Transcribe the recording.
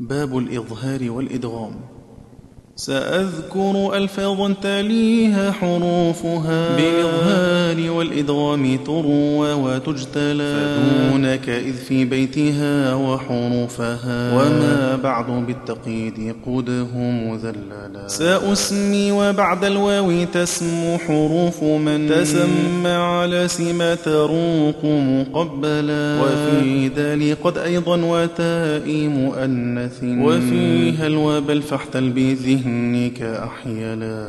باب الإظهار والإدغام. سأذكر ألفاظا تليها حروفها. بالإظهار. والإدغام تروى وتجتلى. فدونك إذ في بيتها وحروفها. وما بعد بالتقييد قده مذللا سأسمي وبعد الواو تسمو حروف من تسمى على سما تروق مقبلا. وفي ذلك قد أيضا وتاء مؤنث. وفيها الواب الفحت بذهن ذهنك أحيلا.